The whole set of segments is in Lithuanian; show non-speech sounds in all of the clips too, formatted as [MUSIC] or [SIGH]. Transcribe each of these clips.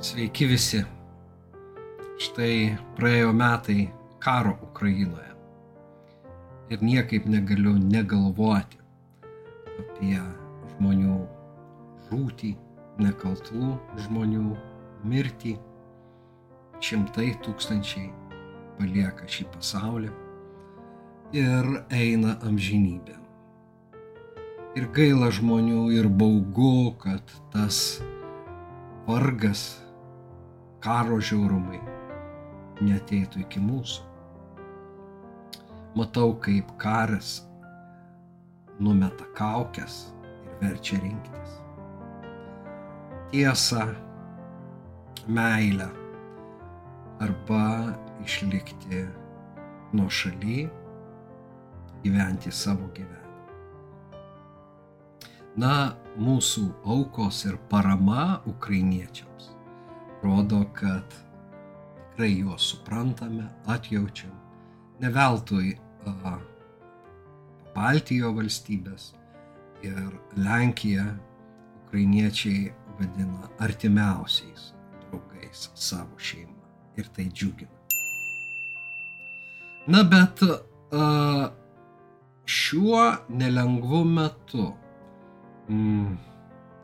Sveiki visi. Štai praėjo metai karo Ukrainoje. Ir niekaip negaliu negalvoti apie žmonių žūtį, nekaltų žmonių mirtį. Šimtai tūkstančiai palieka šį pasaulį ir eina amžinybė. Ir gaila žmonių, ir baugu, kad tas vargas, karo žiaurumai neteitų iki mūsų. Matau, kaip karas numeta kaukės ir verčia rinktis. Tiesa, meilę arba išlikti nuo šaly, gyventi savo gyvenimą. Na, mūsų aukos ir parama ukrainiečiams rodo, kad tikrai juos suprantame, atjaučiam. Ne veltui a, Baltijo valstybės ir Lenkija ukrainiečiai vadina artimiausiais draugais savo šeimą. Ir tai džiugina. Na bet a, šiuo nelengvu metu mm,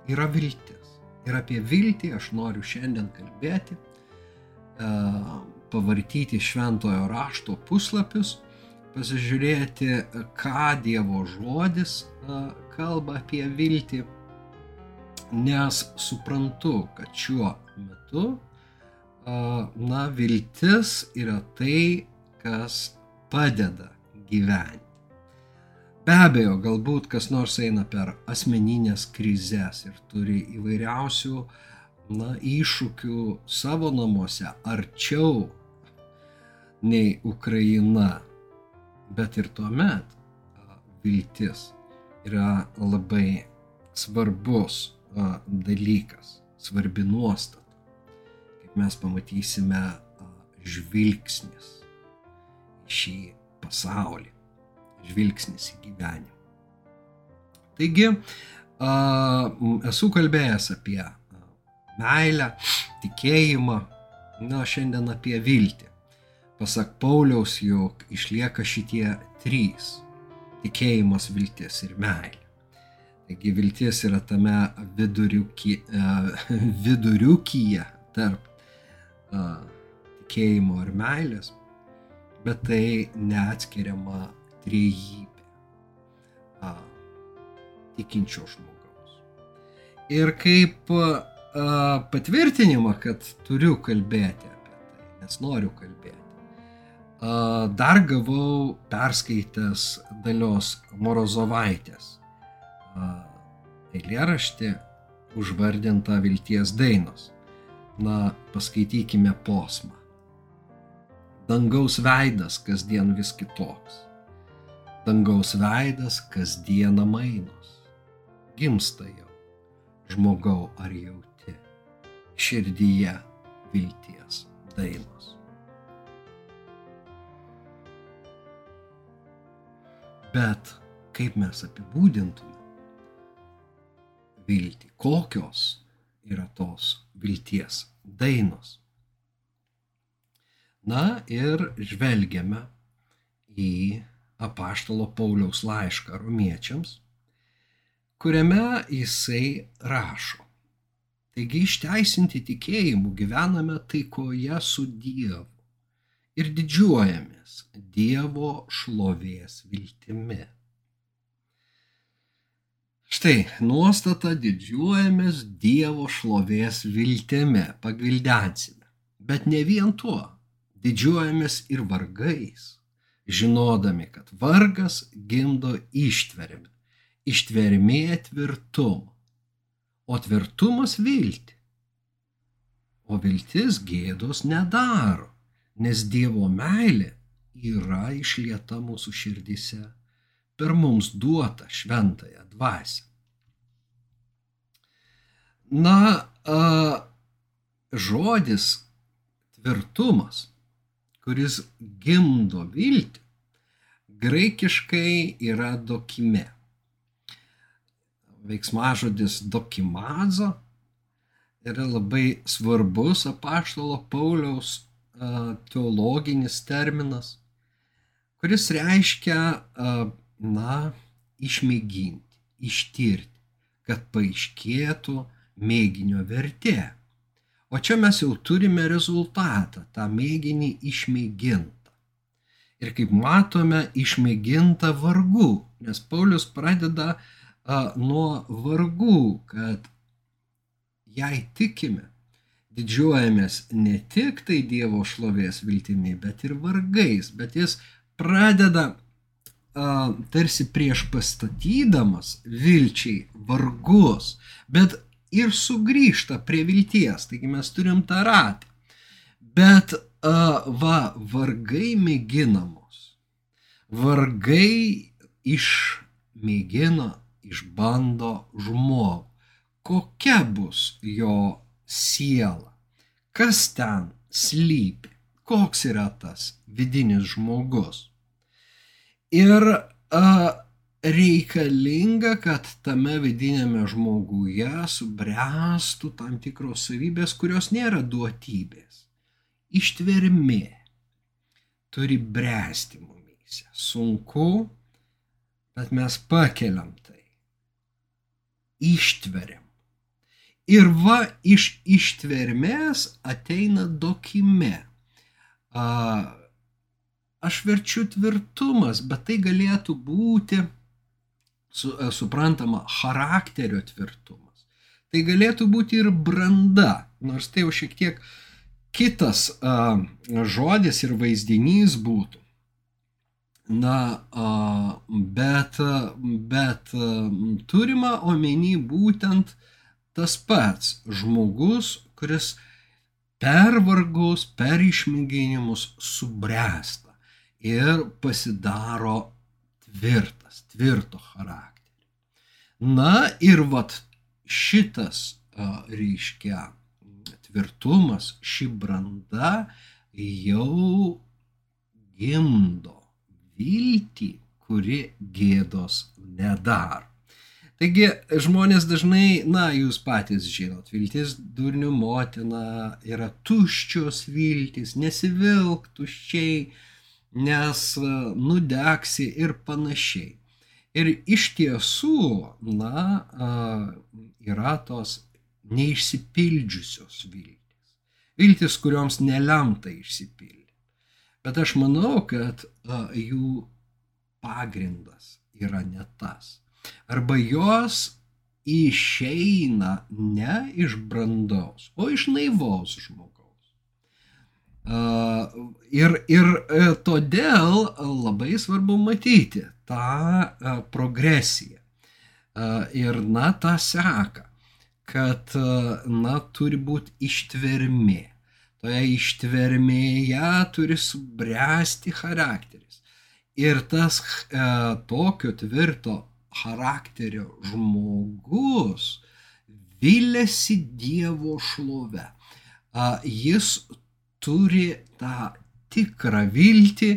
yra viltis. Ir apie viltį aš noriu šiandien kalbėti, pavartyti šventojo rašto puslapius, pasižiūrėti, ką Dievo žodis kalba apie viltį, nes suprantu, kad šiuo metu, na, viltis yra tai, kas padeda gyventi. Be abejo, galbūt kas nors eina per asmeninės krizės ir turi įvairiausių na, iššūkių savo namuose, arčiau nei Ukraina. Bet ir tuomet viltis yra labai svarbus dalykas, svarbi nuostata. Kaip mes pamatysime, žvilgsnis šį pasaulį žvilgsnis į gyvenimą. Taigi, esu kalbėjęs apie meilę, tikėjimą, na, šiandien apie viltį. Pasak Pauliaus, jog išlieka šitie trys - tikėjimas, viltis ir meilė. Taigi viltis yra tame viduriuky, [LAUGHS] viduriukyje tarp tikėjimo ir meilės, bet tai neatskiriama trejybė a, tikinčio žmogaus. Ir kaip a, patvirtinimą, kad turiu kalbėti apie tai, nes noriu kalbėti, a, dar gavau perskaitęs dalios Morozovaitės eilėraštį užvardintą vilties dainos. Na, paskaitykime posmą. Dangaus veidas kasdien vis kitoks dangaus veidas kasdieną mainos. Gimsta jau, žmogau ar jauti, širdyje vilties dainos. Bet kaip mes apibūdintume viltį, kokios yra tos vilties dainos. Na ir žvelgiame į apaštalo Pauliaus laišką romiečiams, kuriame jisai rašo. Taigi išteisinti tikėjimu gyvename taikoje su Dievu ir didžiuojamės Dievo šlovės viltimi. Štai nuostata didžiuojamės Dievo šlovės viltimi, pagvildensime. Bet ne vien tuo, didžiuojamės ir vargais, žinodami, kad vargas gimdo ištvermę, ištvermė tvirtumą, o tvirtumas vilti. O viltis gėdos nedaro, nes Dievo meilė yra išlieta mūsų širdise per mums duotą šventąją dvasę. Na, a, žodis tvirtumas kuris gimdo viltį, graikiškai yra dokime. Veiksmažodis dokimazo yra labai svarbus apaštalo Pauliaus teologinis terminas, kuris reiškia, na, išmėginti, ištirti, kad paaiškėtų mėginio vertė. O čia mes jau turime rezultatą, tą mėginį išmėgintą. Ir kaip matome, išmėginta vargų, nes Paulius pradeda a, nuo vargų, kad jei tikime, didžiuojamės ne tik tai Dievo šlovės viltimi, bet ir vargais, bet jis pradeda tarsi prieš pastatydamas vilčiai vargus, bet ir sugrįžta prie vilties. Taigi mes turim tą ratą. Bet uh, va, vargai mėginamos. Vargai išmėgina, išbando žmogų. Kokia bus jo siela? Kas ten slypi? Koks yra tas vidinis žmogus? Ir uh, reikalinga, kad tame vidinėme žmoguje subręstų tam tikros savybės, kurios nėra duotybės. Ištvermė turi bręsti mumyse. Sunku, bet mes pakeliam tai. Ištveriam. Ir va iš ištvermės ateina dokime. A, aš verčiu tvirtumas, bet tai galėtų būti su, e, suprantama charakterio tvirtumas. Tai galėtų būti ir branda, nors tai jau šiek tiek kitas a, žodis ir vaizdinys būtų. Na, a, bet, bet a, turima omeny būtent tas pats žmogus, kuris per vargus, per išmėginimus subręsta ir pasidaro tvirtas, tvirto charakterį. Na ir vat šitas reiškia tvirtumas, ši branda jau gimdo viltį, kuri gėdos nedaro. Taigi žmonės dažnai, na, jūs patys žinot, viltis durnių motina yra tuščios viltis, nesivilk tuščiai, nes nudegsi ir panašiai. Ir iš tiesų, na, yra tos neišsipildžiusios viltis. Viltis, kurioms nelemta išsipildyti. Bet aš manau, kad jų pagrindas yra ne tas. Arba jos išeina ne iš brandaus, o iš naivaus žmogaus. Ir, ir e, todėl labai svarbu matyti tą e, progresiją ir, na, tą seką, kad, e, na, turi būti ištvermė. Toje ištvermėje turi subręsti charakteris. Ir tas e, tokio tvirto charakterio žmogus vilėsi Dievo šlove. Jis turi tą tikrą viltį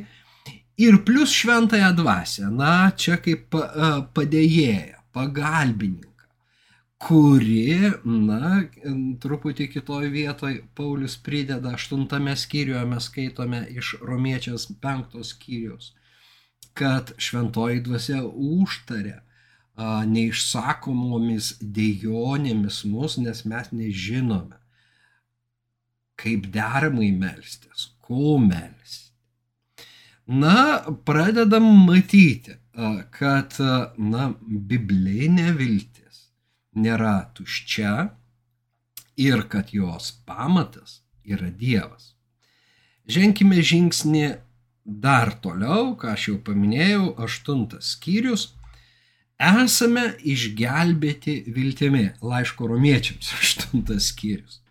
ir plus šventąją dvasę, na, čia kaip padėjėja, pagalbininką, kuri, na, truputį kitoj vietoj Paulius prideda aštuntame skyriuje, mes skaitome iš romiečias penktos skyrius, kad šventoji dvasia užtarė neišsakomomis dėjonėmis mus, nes mes nežinome kaip deramai melstis, ko melstis. Na, pradedam matyti, kad, na, biblinė viltis nėra tuščia ir kad jos pamatas yra Dievas. Ženkime žingsnį dar toliau, ką aš jau paminėjau, aštuntas skyrius. Esame išgelbėti viltimi. Laiško romiečiams [LAUGHS] aštuntas skyrius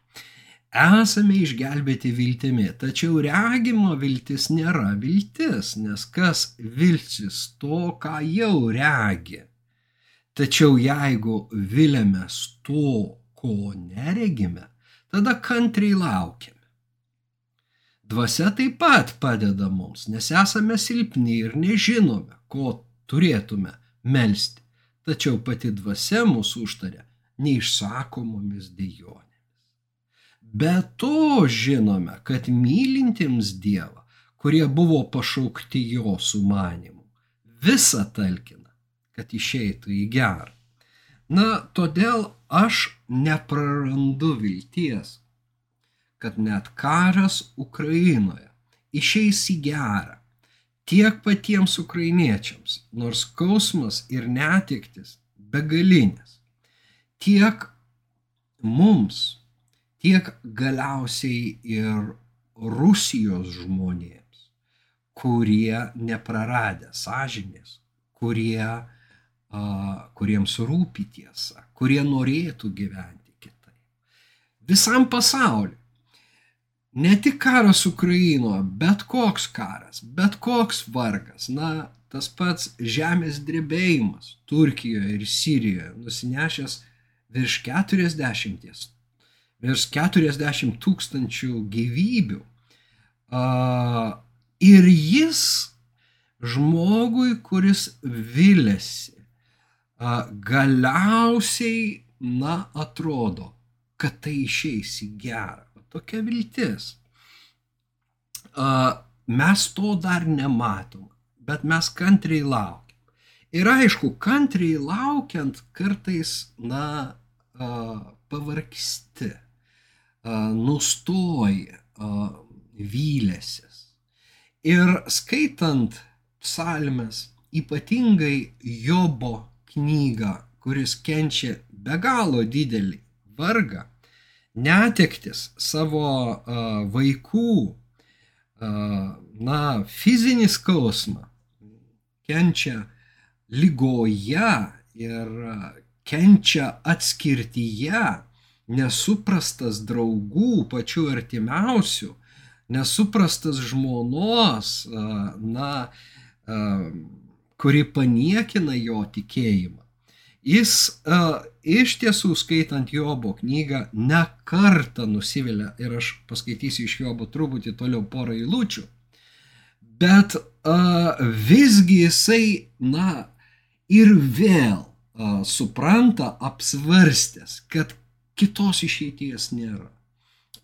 esame išgelbėti viltimi, tačiau regimo viltis nėra viltis, nes kas viltis to, ką jau regi. Tačiau jeigu vilėmės to, ko neregime, tada kantriai laukiame. Dvasia taip pat padeda mums, nes esame silpni ir nežinome, ko turėtume melstį, tačiau pati dvasia mūsų užtarė neišsakomomis dėjonėmis. Be to žinome, kad mylintiems Dievą, kurie buvo pašaukti jo sumanimų, visą talkina, kad išeitų į gerą. Na, todėl aš neprarandu vilties, kad net karas Ukrainoje išeis į gerą tiek patiems ukrainiečiams, nors skausmas ir netiktis begalinės, tiek mums, tiek galiausiai ir Rusijos žmonėms, kurie nepraradę sąžinės, kurie, uh, kuriems rūpi tiesa, kurie norėtų gyventi kitaip. Visam pasauliu ne tik karas Ukrainoje, bet koks karas, bet koks vargas, na, tas pats žemės drebėjimas Turkijoje ir Sirijoje, nusinešęs virš 40, virš 40 tūkstančių gyvybių. Ir jis žmogui, kuris vilėsi, galiausiai, na, atrodo, kad tai išeis į gerą tokia viltis. Mes to dar nematom, bet mes kantriai laukiam. Ir aišku, kantriai laukiant kartais, na, pavargsti, nustoji, vylėsis. Ir skaitant psalmes, ypatingai Jobo knygą, kuris kenčia be galo didelį vargą, netektis savo vaikų, na, fizinį skausmą, kenčia lygoje ir kenčia atskirtyje, nesuprastas draugų, pačių artimiausių, nesuprastas žmonos, na, kuri paniekina jo tikėjimą. Jis iš tiesų, skaitant Jobo knygą, ne kartą nusivilia ir aš paskaitysiu iš Jobo truputį toliau porą eilučių, bet visgi jisai, na, ir vėl supranta, apsvarstęs, kad kitos išeities nėra,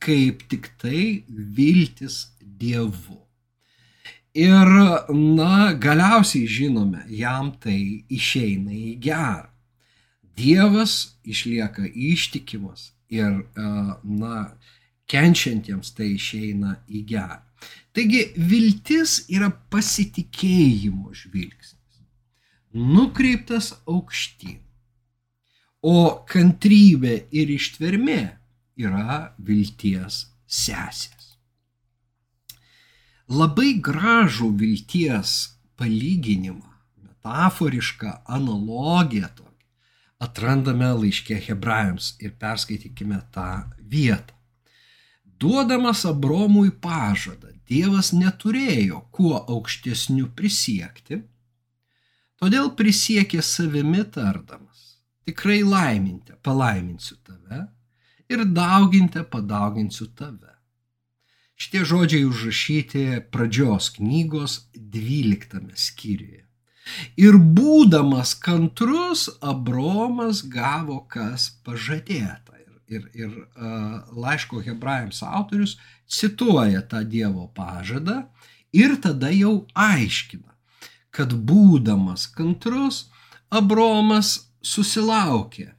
kaip tik tai viltis Dievu. Ir, na, galiausiai žinome, jam tai išeina į gerą. Dievas išlieka ištikimas ir, e, na, kenčiantiems tai išeina į gerą. Taigi viltis yra pasitikėjimo žvilgsnis, nukreiptas aukštyn, o kantrybė ir ištvermė yra vilties sesės. Labai gražų vilties palyginimą, metaforišką analogiją to atrandame laiškė hebrajams ir perskaitykime tą vietą. Duodamas Abromui pažadą, Dievas neturėjo kuo aukštesnių prisiekti, todėl prisiekė savimi tardamas, tikrai laiminte, palaiminsiu tave ir dauginte, padauginsiu tave. Šitie žodžiai užrašyti pradžios knygos 12 skyriuje. Ir būdamas kantrus, Abromas gavo kas pažadėta. Ir, ir, ir uh, laiško hebrajams autorius cituoja tą Dievo pažadą ir tada jau aiškina, kad būdamas kantrus, Abromas susilaukė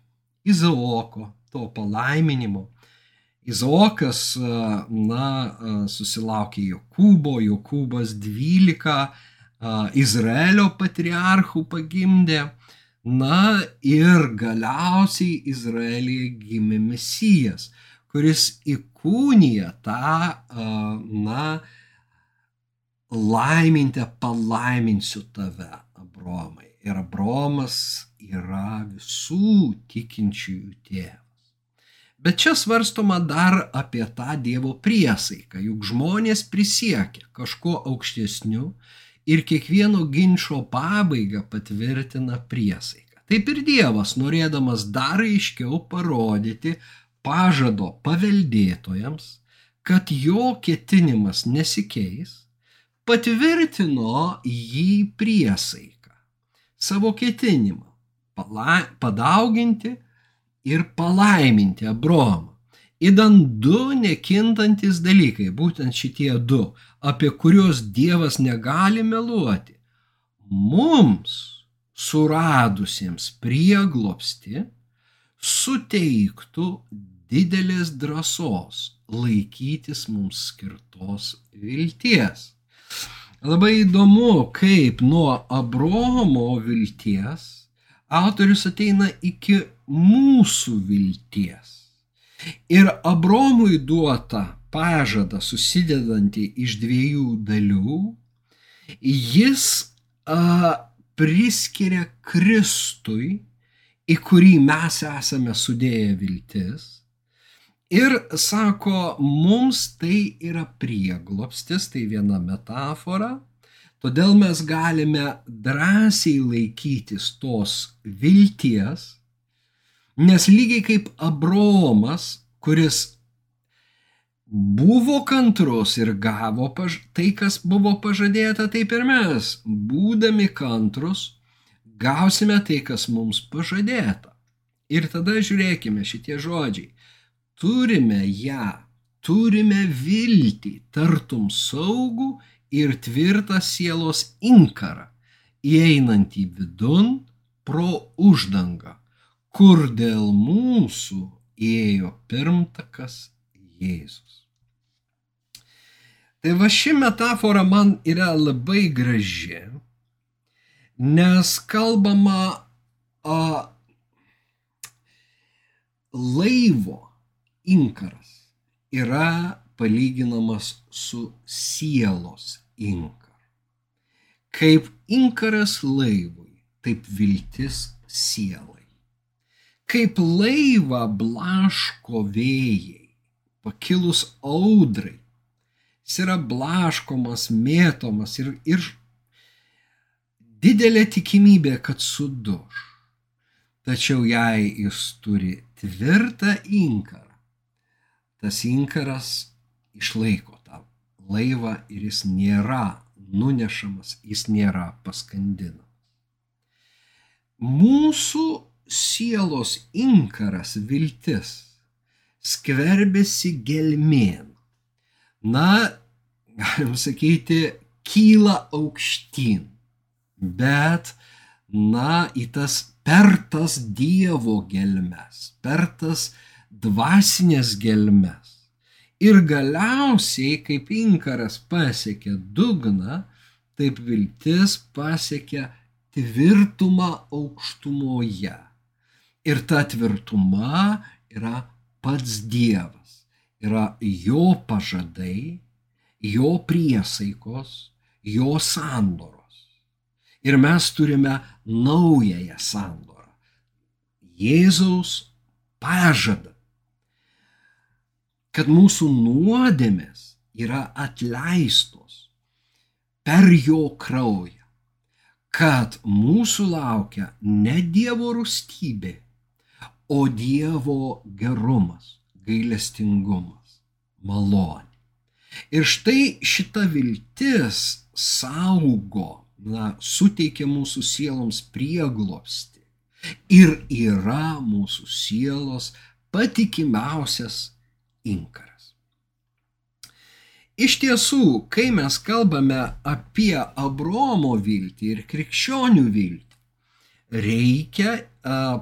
Izaoko to palaiminimo. Izaokas, na, susilaukė Jokūbo, Jokūbas 12 Izraelio patriarchų pagimdė. Na ir galiausiai Izraelyje gimė Mesijas, kuris įkūnija tą, na, laimintę palaiminsiu tave, Abromai. Ir Abromas yra visų tikinčiųjų tėvas. Bet čia svarstoma dar apie tą Dievo priesaiką, juk žmonės prisiekia kažkuo aukštesniu ir kiekvieno ginčio pabaigą patvirtina priesaiką. Taip ir Dievas, norėdamas dar aiškiau parodyti pažado paveldėtojams, kad jo ketinimas nesikeis, patvirtino jį priesaiką, savo ketinimą padauginti ir palaiminti Abromą. įdant du nekintantis dalykai, būtent šitie du, apie kuriuos Dievas negali meluoti. Mums, suradusiems prieglopsti, suteiktų didelės drąsos laikytis mums skirtos vilties. Labai įdomu, kaip nuo Abromo vilties autorius ateina iki mūsų vilties. Ir Abromui duota pažada susidedantį iš dviejų dalių, jis a, priskiria Kristui, į kurį mes esame sudėję viltis. Ir sako, mums tai yra prieglopstis, tai viena metafora, todėl mes galime drąsiai laikytis tos vilties, nes lygiai kaip Abromas, kuris buvo kantrus ir gavo paž... tai, kas buvo pažadėta, taip ir mes, būdami kantrus, gausime tai, kas mums pažadėta. Ir tada žiūrėkime šitie žodžiai. Turime ją, turime viltį, tartum saugų ir tvirtą sielos inkarą, įeinantį vidun pro uždangą, kur dėl mūsų ėjo pirmtakas Jėzus. Tai va ši metafora man yra labai graži, nes kalbama a, laivo inkaras yra palyginamas su sielos inkaru. Kaip inkaras laivui, taip viltis sielai. Kaip laivą blaško vėjai, pakilus audrai, jis yra blaškomas, mėtomas ir, ir didelė tikimybė, kad suduš. Tačiau jei jis turi tvirtą inkarą, tas inkaras išlaiko laivą ir jis nėra nunešamas, jis nėra paskandinamas. Mūsų sielos inkaras viltis skverbėsi gelmėn. Na, galim sakyti, kyla aukštyn. Bet, na, į tas per tas Dievo gelmes, per tas dvasinės gelmes. Ir galiausiai, kaip inkaras pasiekė dugną, taip viltis pasiekė tvirtumą aukštumoje. Ir ta tvirtuma yra pats Dievas, yra jo pažadai, jo priesaikos, jo sandoros. Ir mes turime naująją sandorą. Jėzaus pažadą, kad mūsų nuodėmės yra atleistos per jo kraują, kad mūsų laukia ne Dievo rūstybė, o Dievo gerumas, gailestingumas, malonė. Ir štai šita viltis saugo, na, suteikia mūsų sieloms prieglopsti ir yra mūsų sielos patikimiausias inkaras. Iš tiesų, kai mes kalbame apie Abromo viltį ir krikščionių viltį, reikia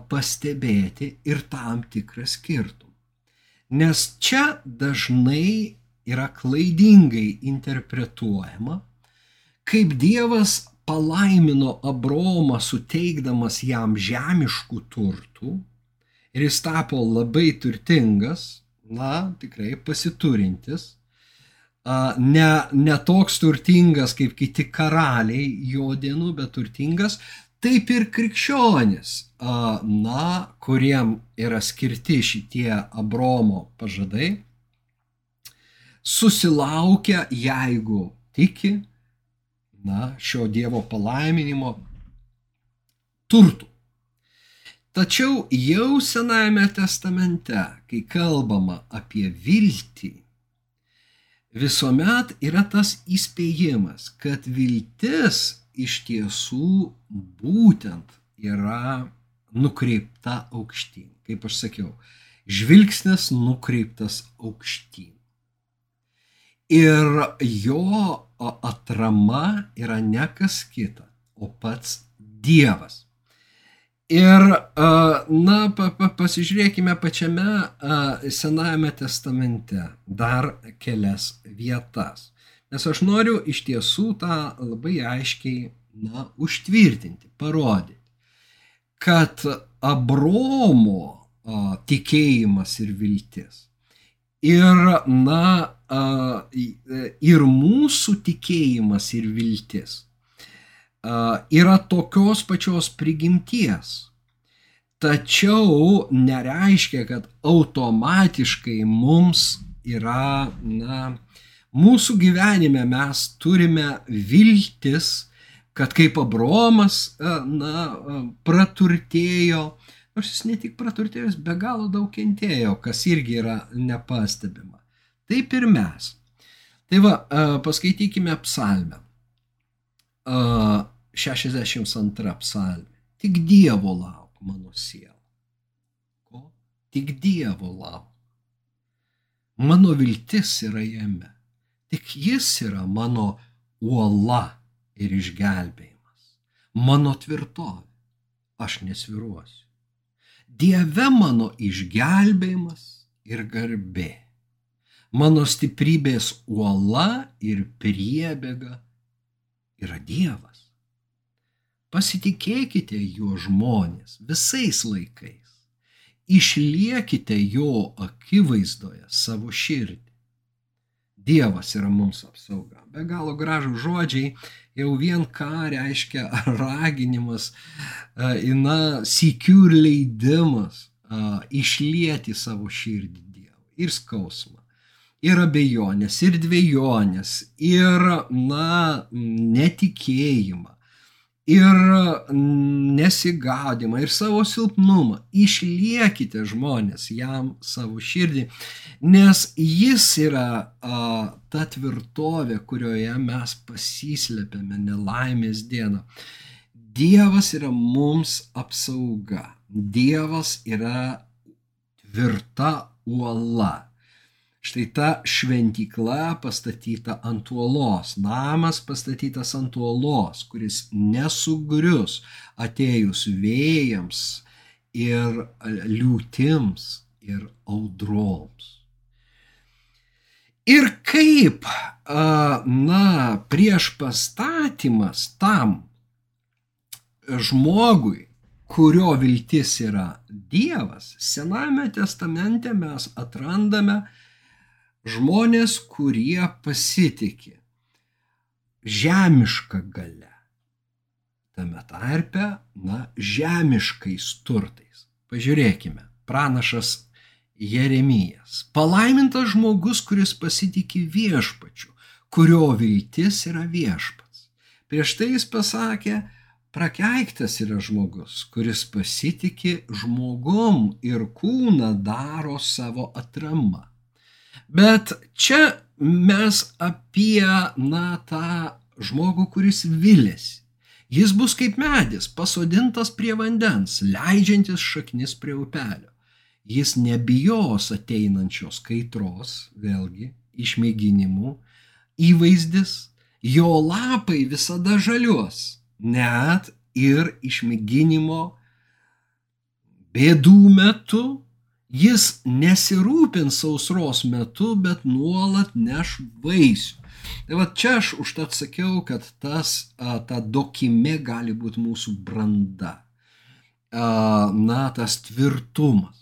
pastebėti ir tam tikrą skirtumą. Nes čia dažnai yra klaidingai interpretuojama, kaip Dievas palaimino Abromą suteikdamas jam žemiškų turtų ir jis tapo labai turtingas, na, tikrai pasiturintis, ne, ne toks turtingas kaip kiti karaliai jo dienų, bet turtingas, taip ir krikščionis, na, kuriem yra skirti šitie Abromo pažadai, susilaukia, jeigu tiki, na, šio Dievo palaiminimo turtų. Tačiau jau Senajame testamente, kai kalbama apie viltį, visuomet yra tas įspėjimas, kad viltis iš tiesų būtent yra nukreipta aukštyn. Kaip aš sakiau, žvilgsnis nukreiptas aukštyn. Ir jo atrama yra ne kas kita, o pats Dievas. Ir, na, pa, pa, pasižiūrėkime pačiame Senajame testamente dar kelias vietas. Nes aš noriu iš tiesų tą labai aiškiai, na, užtvirtinti, parodyti, kad Abromo tikėjimas ir viltis ir, na, ir mūsų tikėjimas ir viltis yra tokios pačios prigimties. Tačiau nereiškia, kad automatiškai mums yra, na, mūsų gyvenime mes turime viltis, kad kaip Abromas, na, praturtėjo, nors jis ne tik praturtėjo, jis be galo daug kentėjo, kas irgi yra nepastebima. Taip ir mes. Tai va, paskaitykime psalmę. 62 psalmė. Tik Dievo lauk mano siela. Ko? Tik Dievo lauk. Mano viltis yra jame. Tik jis yra mano uola ir išgelbėjimas. Mano tvirtovė. Aš nesviruosiu. Dieve mano išgelbėjimas ir garbė. Mano stiprybės uola ir priebėga yra Dievas. Pasitikėkite juo žmonės visais laikais. Išliekite jo akivaizdoje savo širdį. Dievas yra mums apsauga. Be galo gražų žodžiai, jau vien ką reiškia raginimas, na, sikių ir leidimas išlieti savo širdį Dievui. Ir skausmą, ir abejonės, ir dviejonės, ir, na, netikėjimą ir nesigaudimą, ir savo silpnumą. Išliekite žmonės jam savo širdį, nes jis yra a, ta tvirtovė, kurioje mes pasislėpėme nelaimės dieną. Dievas yra mums apsauga. Dievas yra tvirta uola. Štai ta šventykla pastatyta ant uolos, namas pastatytas ant uolos, kuris nesugrius atėjus vėjams ir liūtims ir audroms. Ir kaip, na, prieš pastatymas tam žmogui, kurio viltis yra Dievas, Sename testamente mes atrandame, žmonės, kurie pasitikė žemišką galę. Tame tarpe, na, žemiškais turtais. Pažiūrėkime, pranašas Jeremijas. Palaimintas žmogus, kuris pasitikė viešpačiu, kurio viltis yra viešpats. Prieš tai jis pasakė, prakeiktas yra žmogus, kuris pasitikė žmogum ir kūną daro savo atramą. Bet čia mes apie, na, tą žmogų, kuris vilėsi. Jis bus kaip medis, pasodintas prie vandens, leidžiantis šaknis prie upelio. Jis nebijos ateinančios kaitros, vėlgi, išmėginimų, įvaizdis, jo lapai visada žaliuos, net ir išmėginimo bėdų metu Jis nesirūpins sausros metu, bet nuolat neš vaisių. Tai va čia aš užtat sakiau, kad tas, ta dokime gali būti mūsų branda. Na, tas tvirtumas.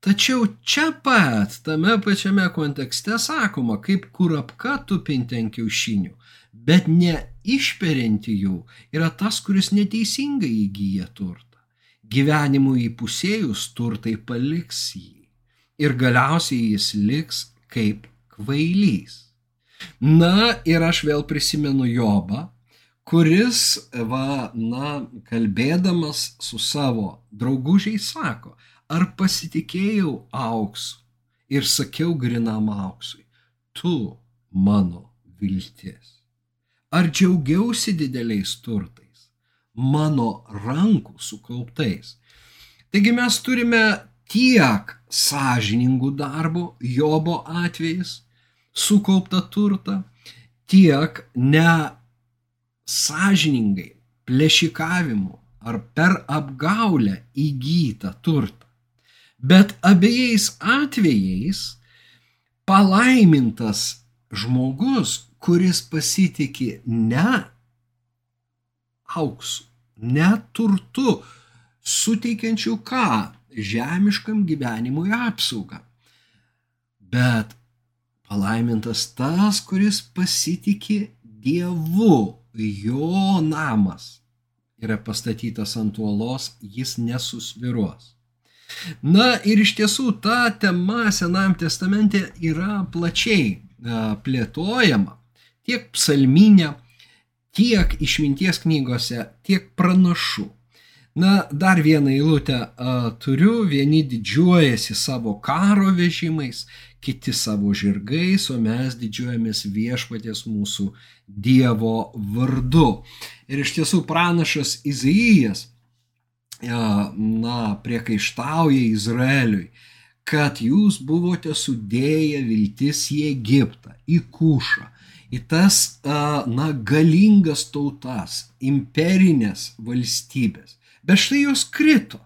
Tačiau čia pat, tame pačiame kontekste sakoma, kaip kurapka tupinti ant kiaušinių, bet ne išperinti jų yra tas, kuris neteisingai įgyja turtą gyvenimui įpusėjus turtai paliks jį ir galiausiai jis liks kaip kvailys. Na ir aš vėl prisimenu Jobą, kuris, va, na, kalbėdamas su savo draugužiais sako, ar pasitikėjau auksu ir sakiau grinam auksui, tu mano viltis. Ar džiaugiausi dideliais turtais? Mano rankų sukauptais. Taigi mes turime tiek sąžiningų darbų, Jobo atvejais, sukauptą turtą, tiek ne sąžiningai plėšikavimu ar per apgaulę įgytą turtą. Bet abiejais atvejais palaimintas žmogus, kuris pasitikė ne auksu, ne turtu, suteikiančių ką žemiškam gyvenimui apsaugą. Bet palaimintas tas, kuris pasitikė Dievu, jo namas yra pastatytas ant uolos, jis nesusviruos. Na ir iš tiesų ta tema Senajam testamente yra plačiai plėtojama tiek psalminė, tiek išminties knygose, tiek pranašų. Na, dar vieną eilutę a, turiu, vieni didžiuojasi savo karo vežimais, kiti savo žirgais, o mes didžiuojamės viešpatės mūsų Dievo vardu. Ir iš tiesų pranašas Izaijas, a, na, priekaištauja Izraeliui, kad jūs buvote sudėję viltis į Egiptą, į Kušą, į tas, na, galingas tautas, imperinės valstybės bet štai jos krito.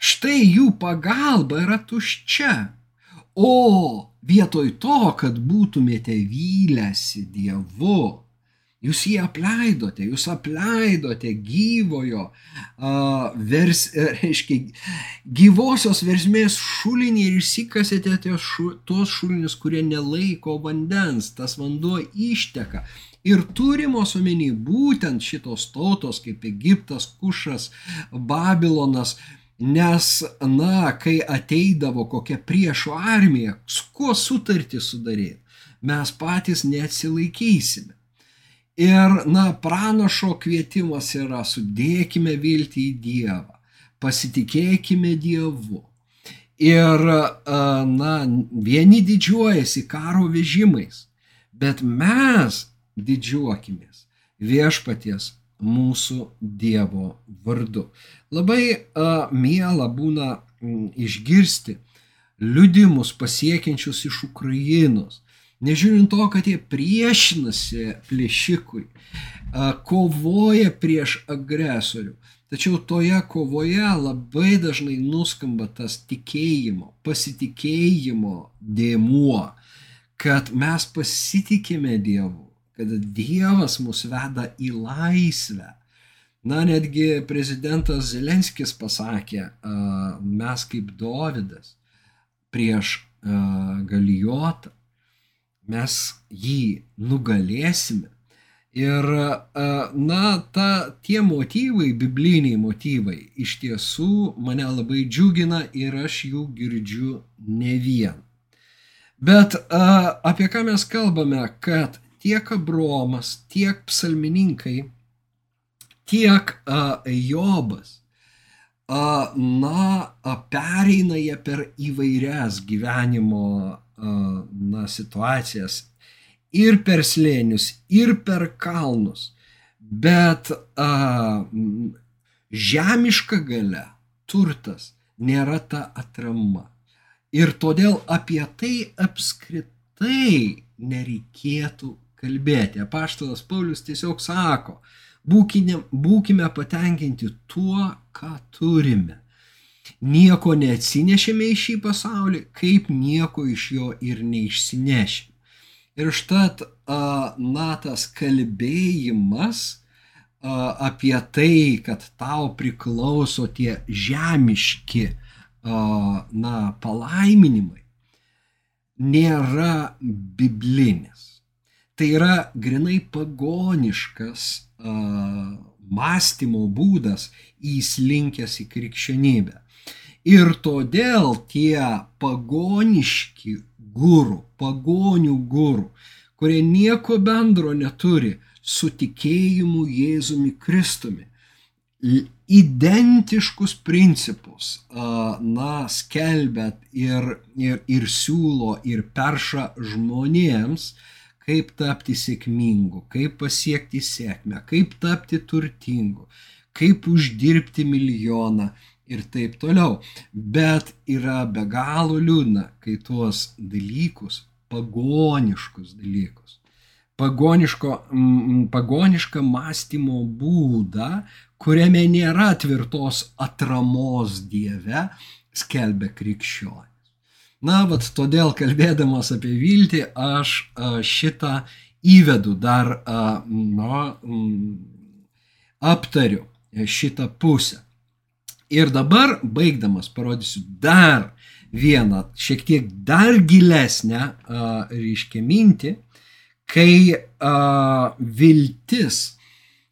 Štai jų pagalba yra tuščia. O vietoj to, kad būtumėte vylęsi Dievu, jūs jį apleidote, jūs apleidote gyvojo, uh, vers, reiškia, gyvosios versmės šulinį ir išsikasėte tuos šulinius, kurie nelaiko vandens, tas vanduo išteka ir turimos omeny būtent šitos tautos kaip Egiptas, Kušas, Babilonas, nes, na, kai ateidavo kokia priešo armija, su kuo sutartį sudaryti, mes patys neatsilaikysime. Ir, na, pranašo kvietimas yra sudėkime viltį į Dievą, pasitikėkime Dievu. Ir, na, vieni didžiuojasi karo vežimais, bet mes didžiuokimės viešpaties mūsų Dievo vardu. Labai a, miela būna m, išgirsti liudimus pasiekiančius iš Ukrainos. Nežiūrint to, kad jie priešinasi plėšikui, kovoja prieš agresorių. Tačiau toje kovoje labai dažnai nuskamba tas tikėjimo, pasitikėjimo dėmuo, kad mes pasitikime Dievu, kad Dievas mus veda į laisvę. Na, netgi prezidentas Zelenskis pasakė, mes kaip Dovydas prieš Galijotą, mes jį nugalėsime. Ir, na, ta, tie motyvai, bibliniai motyvai, iš tiesų mane labai džiugina ir aš jų girdžiu ne vien. Bet apie ką mes kalbame, kad tiek Abromas, tiek psalmininkai, tiek a, Jobas, na, pereina jie per įvairias gyvenimo na, situacijas ir per slėnius, ir per kalnus, bet a, žemiška gale, turtas nėra ta atrama. Ir todėl apie tai apskritai nereikėtų kalbėti. Apaštalas Paulius tiesiog sako, būkime, būkime patenkinti tuo, ką turime. Nieko neatsinešėme į šį pasaulį, kaip nieko iš jo ir neišsinešėme. Ir štat, na, tas kalbėjimas apie tai, kad tau priklauso tie žemiški, na, palaiminimai, nėra biblinis tai yra grinai pagoniškas mąstymo būdas įslinkęs į krikščionybę. Ir todėl tie pagoniški gurų, pagonių gurų, kurie nieko bendro neturi su tikėjimu Jėzumi Kristumi, identiškus principus, na, skelbėt ir, ir, ir siūlo ir perša žmonėms, kaip tapti sėkmingu, kaip pasiekti sėkmę, kaip tapti turtingu, kaip uždirbti milijoną ir taip toliau. Bet yra be galo liūdna, kai tuos dalykus, pagoniškus dalykus, pagoniško, pagonišką mąstymo būdą, kuriame nėra tvirtos atramos Dieve, skelbia krikščionis. Na, vat todėl kalbėdamas apie viltį, aš šitą įvedu dar, na, aptariu šitą pusę. Ir dabar, baigdamas, parodysiu dar vieną, šiek tiek dar gilesnę, reiškia, mintį, kai a, viltis,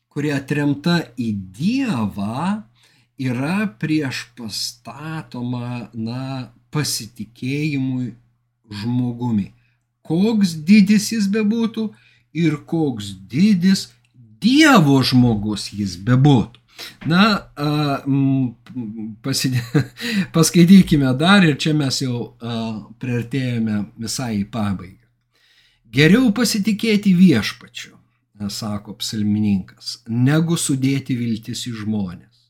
kuri atremta į Dievą, yra prieš pastatoma, na, pasitikėjimui žmogumi. Koks didis jis bebūtų ir koks didis Dievo žmogus jis bebūtų. Na, pasidė, [LAUGHS] paskaitykime dar ir čia mes jau priartėjome visai į pabaigą. Geriau pasitikėti viešpačiu, sako psalmininkas, negu sudėti viltis į žmonės.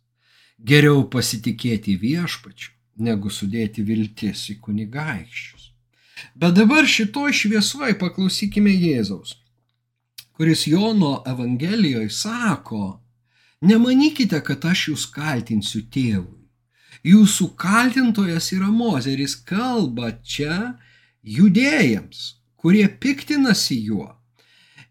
Geriau pasitikėti viešpačiu, negu sudėti viltis į kunigaikščius. Bet dabar šitoj šviesoje paklausykime Jėzaus, kuris Jono Evangelijoje sako, Nemanykite, kad aš jūs kaltinsiu tėvui. Jūsų kaltintojas yra Mozeris, kalba čia judėjams, kurie piktinasi juo.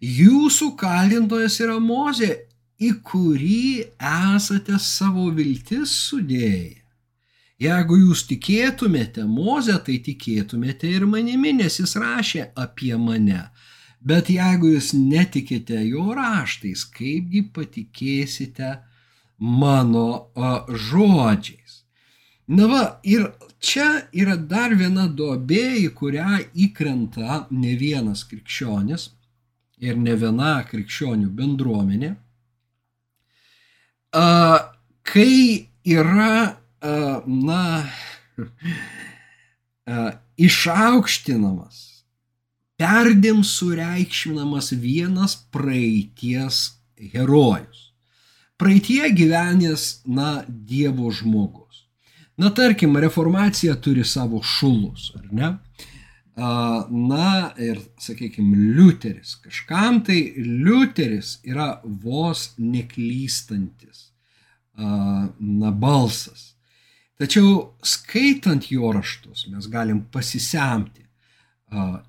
Jūsų kaltintojas yra Mozė, į kurį esate savo viltis sudėję. Jeigu jūs tikėtumėte Mozę, tai tikėtumėte ir manimi, nes jis rašė apie mane. Bet jeigu jūs netikite jo raštais, kaipgi patikėsite mano žodžiais? Na va, ir čia yra dar viena duobė, į kurią įkrenta ne vienas krikščionis ir ne viena krikščionių bendruomenė. Kai yra, na, [LAUGHS] išaukštinamas perdėm sureikšminamas vienas praeities herojus. Praeitie gyvenęs, na, Dievo žmogus. Na, tarkim, reformacija turi savo šulus, ar ne? Na ir, sakykime, Liuteris. Kažkam tai Liuteris yra vos neklystantis, na, balsas. Tačiau skaitant jo raštus mes galim pasisemti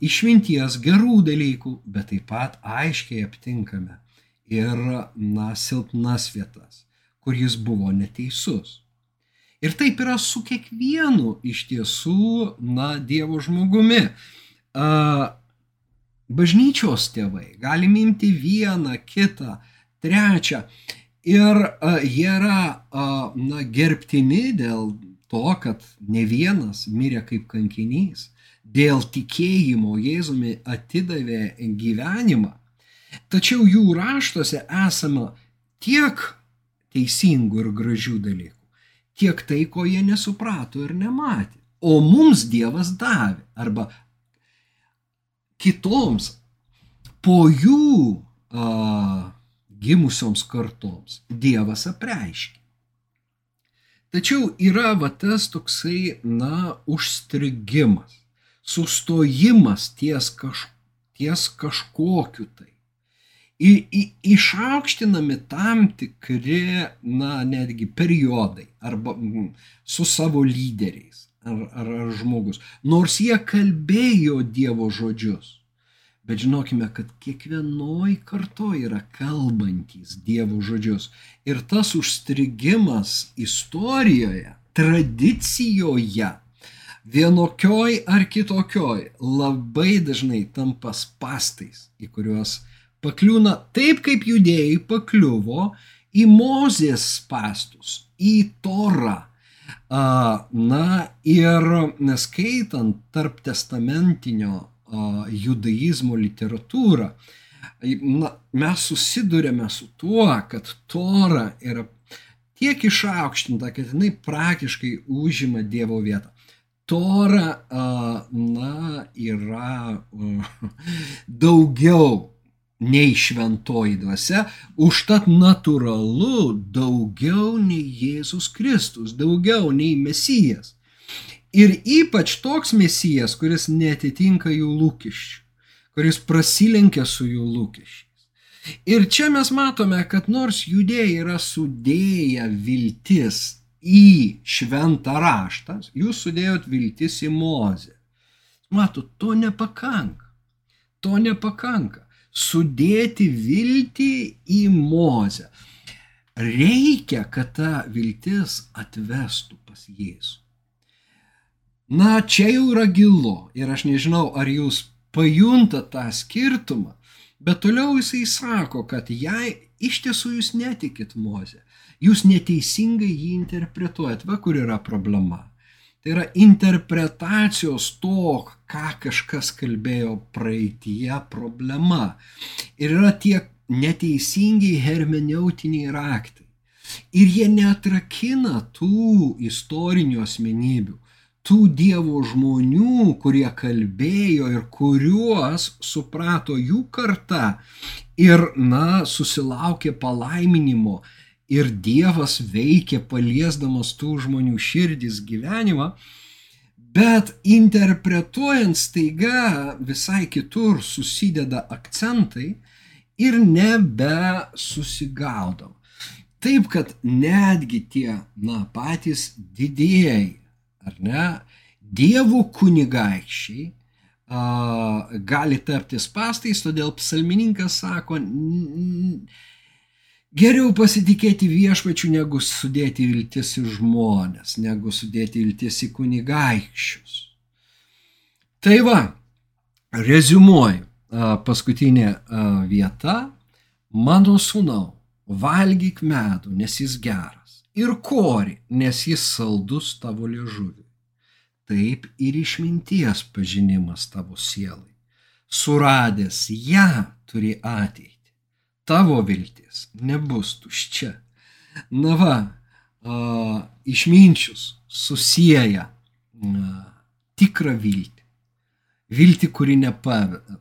išminties, gerų dalykų, bet taip pat aiškiai aptinkame ir, na, silpnas vietas, kur jis buvo neteisus. Ir taip yra su kiekvienu iš tiesų, na, Dievo žmogumi. Bažnyčios tėvai, galim imti vieną, kitą, trečią. Ir jie yra, na, gerbtini dėl to, kad ne vienas mirė kaip kankinys dėl tikėjimo Jėzumi atidavė gyvenimą, tačiau jų raštuose esama tiek teisingų ir gražių dalykų, tiek tai, ko jie nesuprato ir nematė. O mums Dievas davė, arba kitoms po jų a, gimusioms kartoms Dievas apreiškė. Tačiau yra va tas toksai, na, užstrigimas sustojimas ties, kaž, ties kažkokiu tai. Į, išaukštinami tam tikri, na, netgi periodai arba m, su savo lyderiais ar, ar, ar žmogus. Nors jie kalbėjo Dievo žodžius. Bet žinokime, kad kiekvienoj kartoje yra kalbantys Dievo žodžius. Ir tas užstrigimas istorijoje, tradicijoje vienokioj ar kitokioj labai dažnai tampa spastais, į kuriuos pakliūna taip, kaip judėjai pakliuvo į Mozės spastus, į Torą. Na ir neskaitant tarp testamentinio judaizmo literatūrą, na, mes susidurėme su tuo, kad Tora yra tiek išaukštinta, kad jinai praktiškai užima Dievo vietą. Tora, na, yra daugiau nei šventoji dvasia, užtat natūralu daugiau nei Jėzus Kristus, daugiau nei Mesijas. Ir ypač toks Mesijas, kuris netitinka jų lūkesčių, kuris prasilenkia su jų lūkesčiais. Ir čia mes matome, kad nors judėjai yra sudėję viltis į šventą raštą, jūs sudėjot viltis į mozę. Matot, to nepakanka. To nepakanka sudėti viltį į mozę. Reikia, kad ta viltis atvestų pas Jėzų. Na, čia jau yra gilu ir aš nežinau, ar jūs pajuntate tą skirtumą, bet toliau jisai sako, kad jei iš tiesų jūs netikit mozę, jūs neteisingai jį interpretuojat, va kur yra problema. Tai yra interpretacijos to, ką kažkas kalbėjo praeitie problema. Ir yra tie neteisingi hermeneutiniai raktai. Ir jie netrakina tų istorinių asmenybių, tų dievo žmonių, kurie kalbėjo ir kuriuos suprato jų karta ir, na, susilaukė palaiminimo ir Dievas veikia paliesdamas tų žmonių širdis gyvenimą, bet interpretuojant staiga visai kitur susideda akcentai ir nebe susigaudom. Taip, kad netgi tie, na, patys didėjai, ar ne, dievų kunigaikščiai a, gali tapti spastais, todėl psalmininkas sako, Geriau pasitikėti viešpačiu, negu sudėti viltis į žmonės, negu sudėti viltis į kunigaikščius. Tai va, rezumuoju, paskutinė vieta, mano sūnau, valgyk medų, nes jis geras, ir kori, nes jis saldus tavo liežuviui. Taip ir išminties pažinimas tavo sielai. Suradęs ją turi ateitį tavo viltis nebus tuščia. Na va, a, išminčius susijęja tikrą viltį, viltį, kuri nepaveda,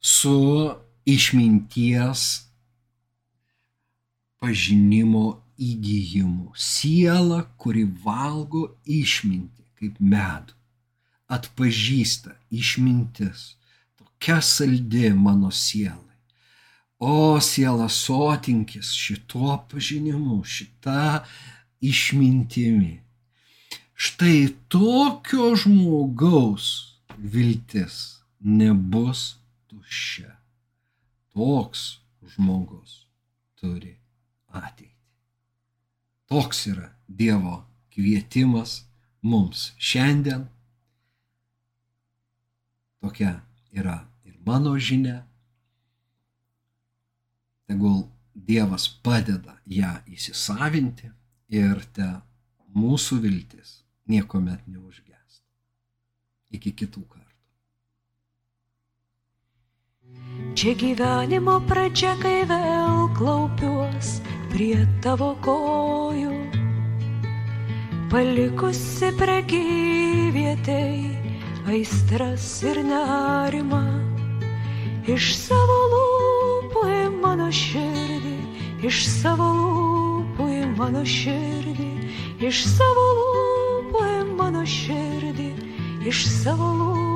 su išminties pažinimo įgyjimu. Siela, kuri valgo išmintį kaip medų, atpažįsta išmintis. Tokia saldi mano siela O siela sotinkis šituo pažinimu, šita išmintimi. Štai tokio žmogaus viltis nebus tuščia. Toks žmogus turi ateitį. Toks yra Dievo kvietimas mums šiandien. Tokia yra ir mano žinia tegul Dievas padeda ją įsisavinti ir te mūsų viltis niekuomet neužgęsta. Iki kitų kartų. Čia gyvenimo pradžia, kai vėl klaupiuos prie tavo kojų, palikusi prekyvietei aistras ir nerimą iš savo lūpų mano širdį, iš savo lūpų į mano širdį, iš savo lūpų į mano širdį, iš savo lūpų į